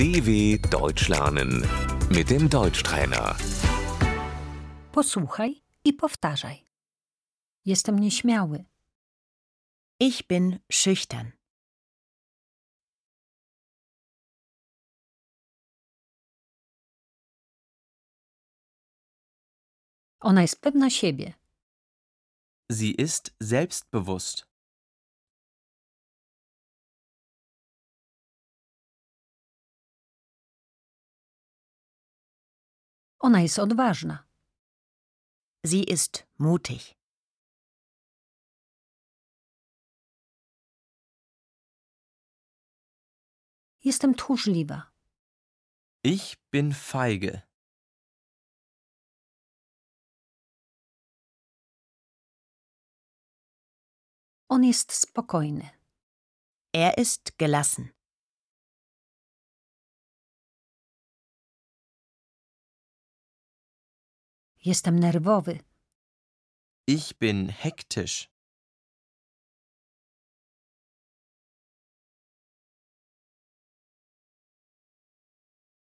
DW Deutsch lernen mit dem Deutschtrainer. Posłuchaj i powtarzaj. Jestem nieśmiały. Ich bin schüchtern. Ona jest pewna siebie. Sie ist selbstbewusst. Ona jest odważna. Sie ist mutig. Jestem tchórzliwa. Ich bin feige. On jest spokojny. Er ist gelassen. Jestem nerwowy. Ich bin hektisch.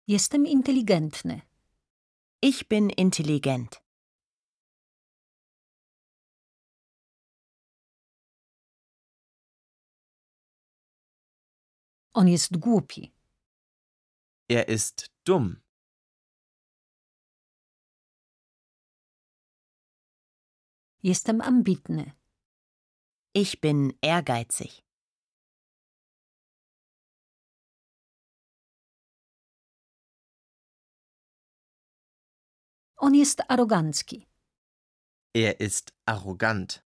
Jestem inteligentny. Ich bin intelligent. On jest głupi. Er ist dumm. Jestem ambitny. Ich bin ehrgeizig. On jest arogancki. Er ist arrogant.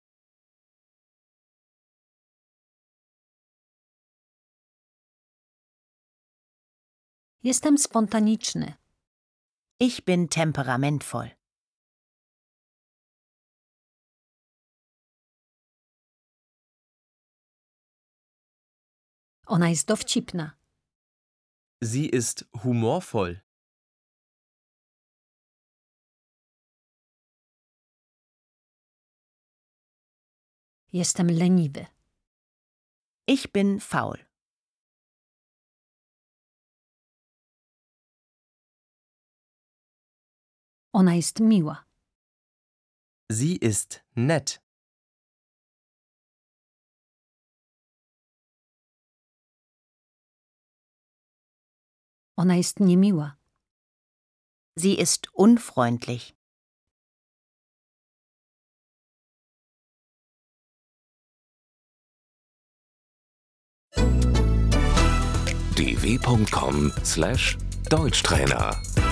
Jestem spontaniczny. Ich bin temperamentvoll. Ona jest dowcipna. Sie ist humorvoll. Jestem leniwy. Ich bin faul. Ona jest miła. Sie ist nett. Ona jest niemiła. Sie ist unfreundlich. dw.com/deutschtrainer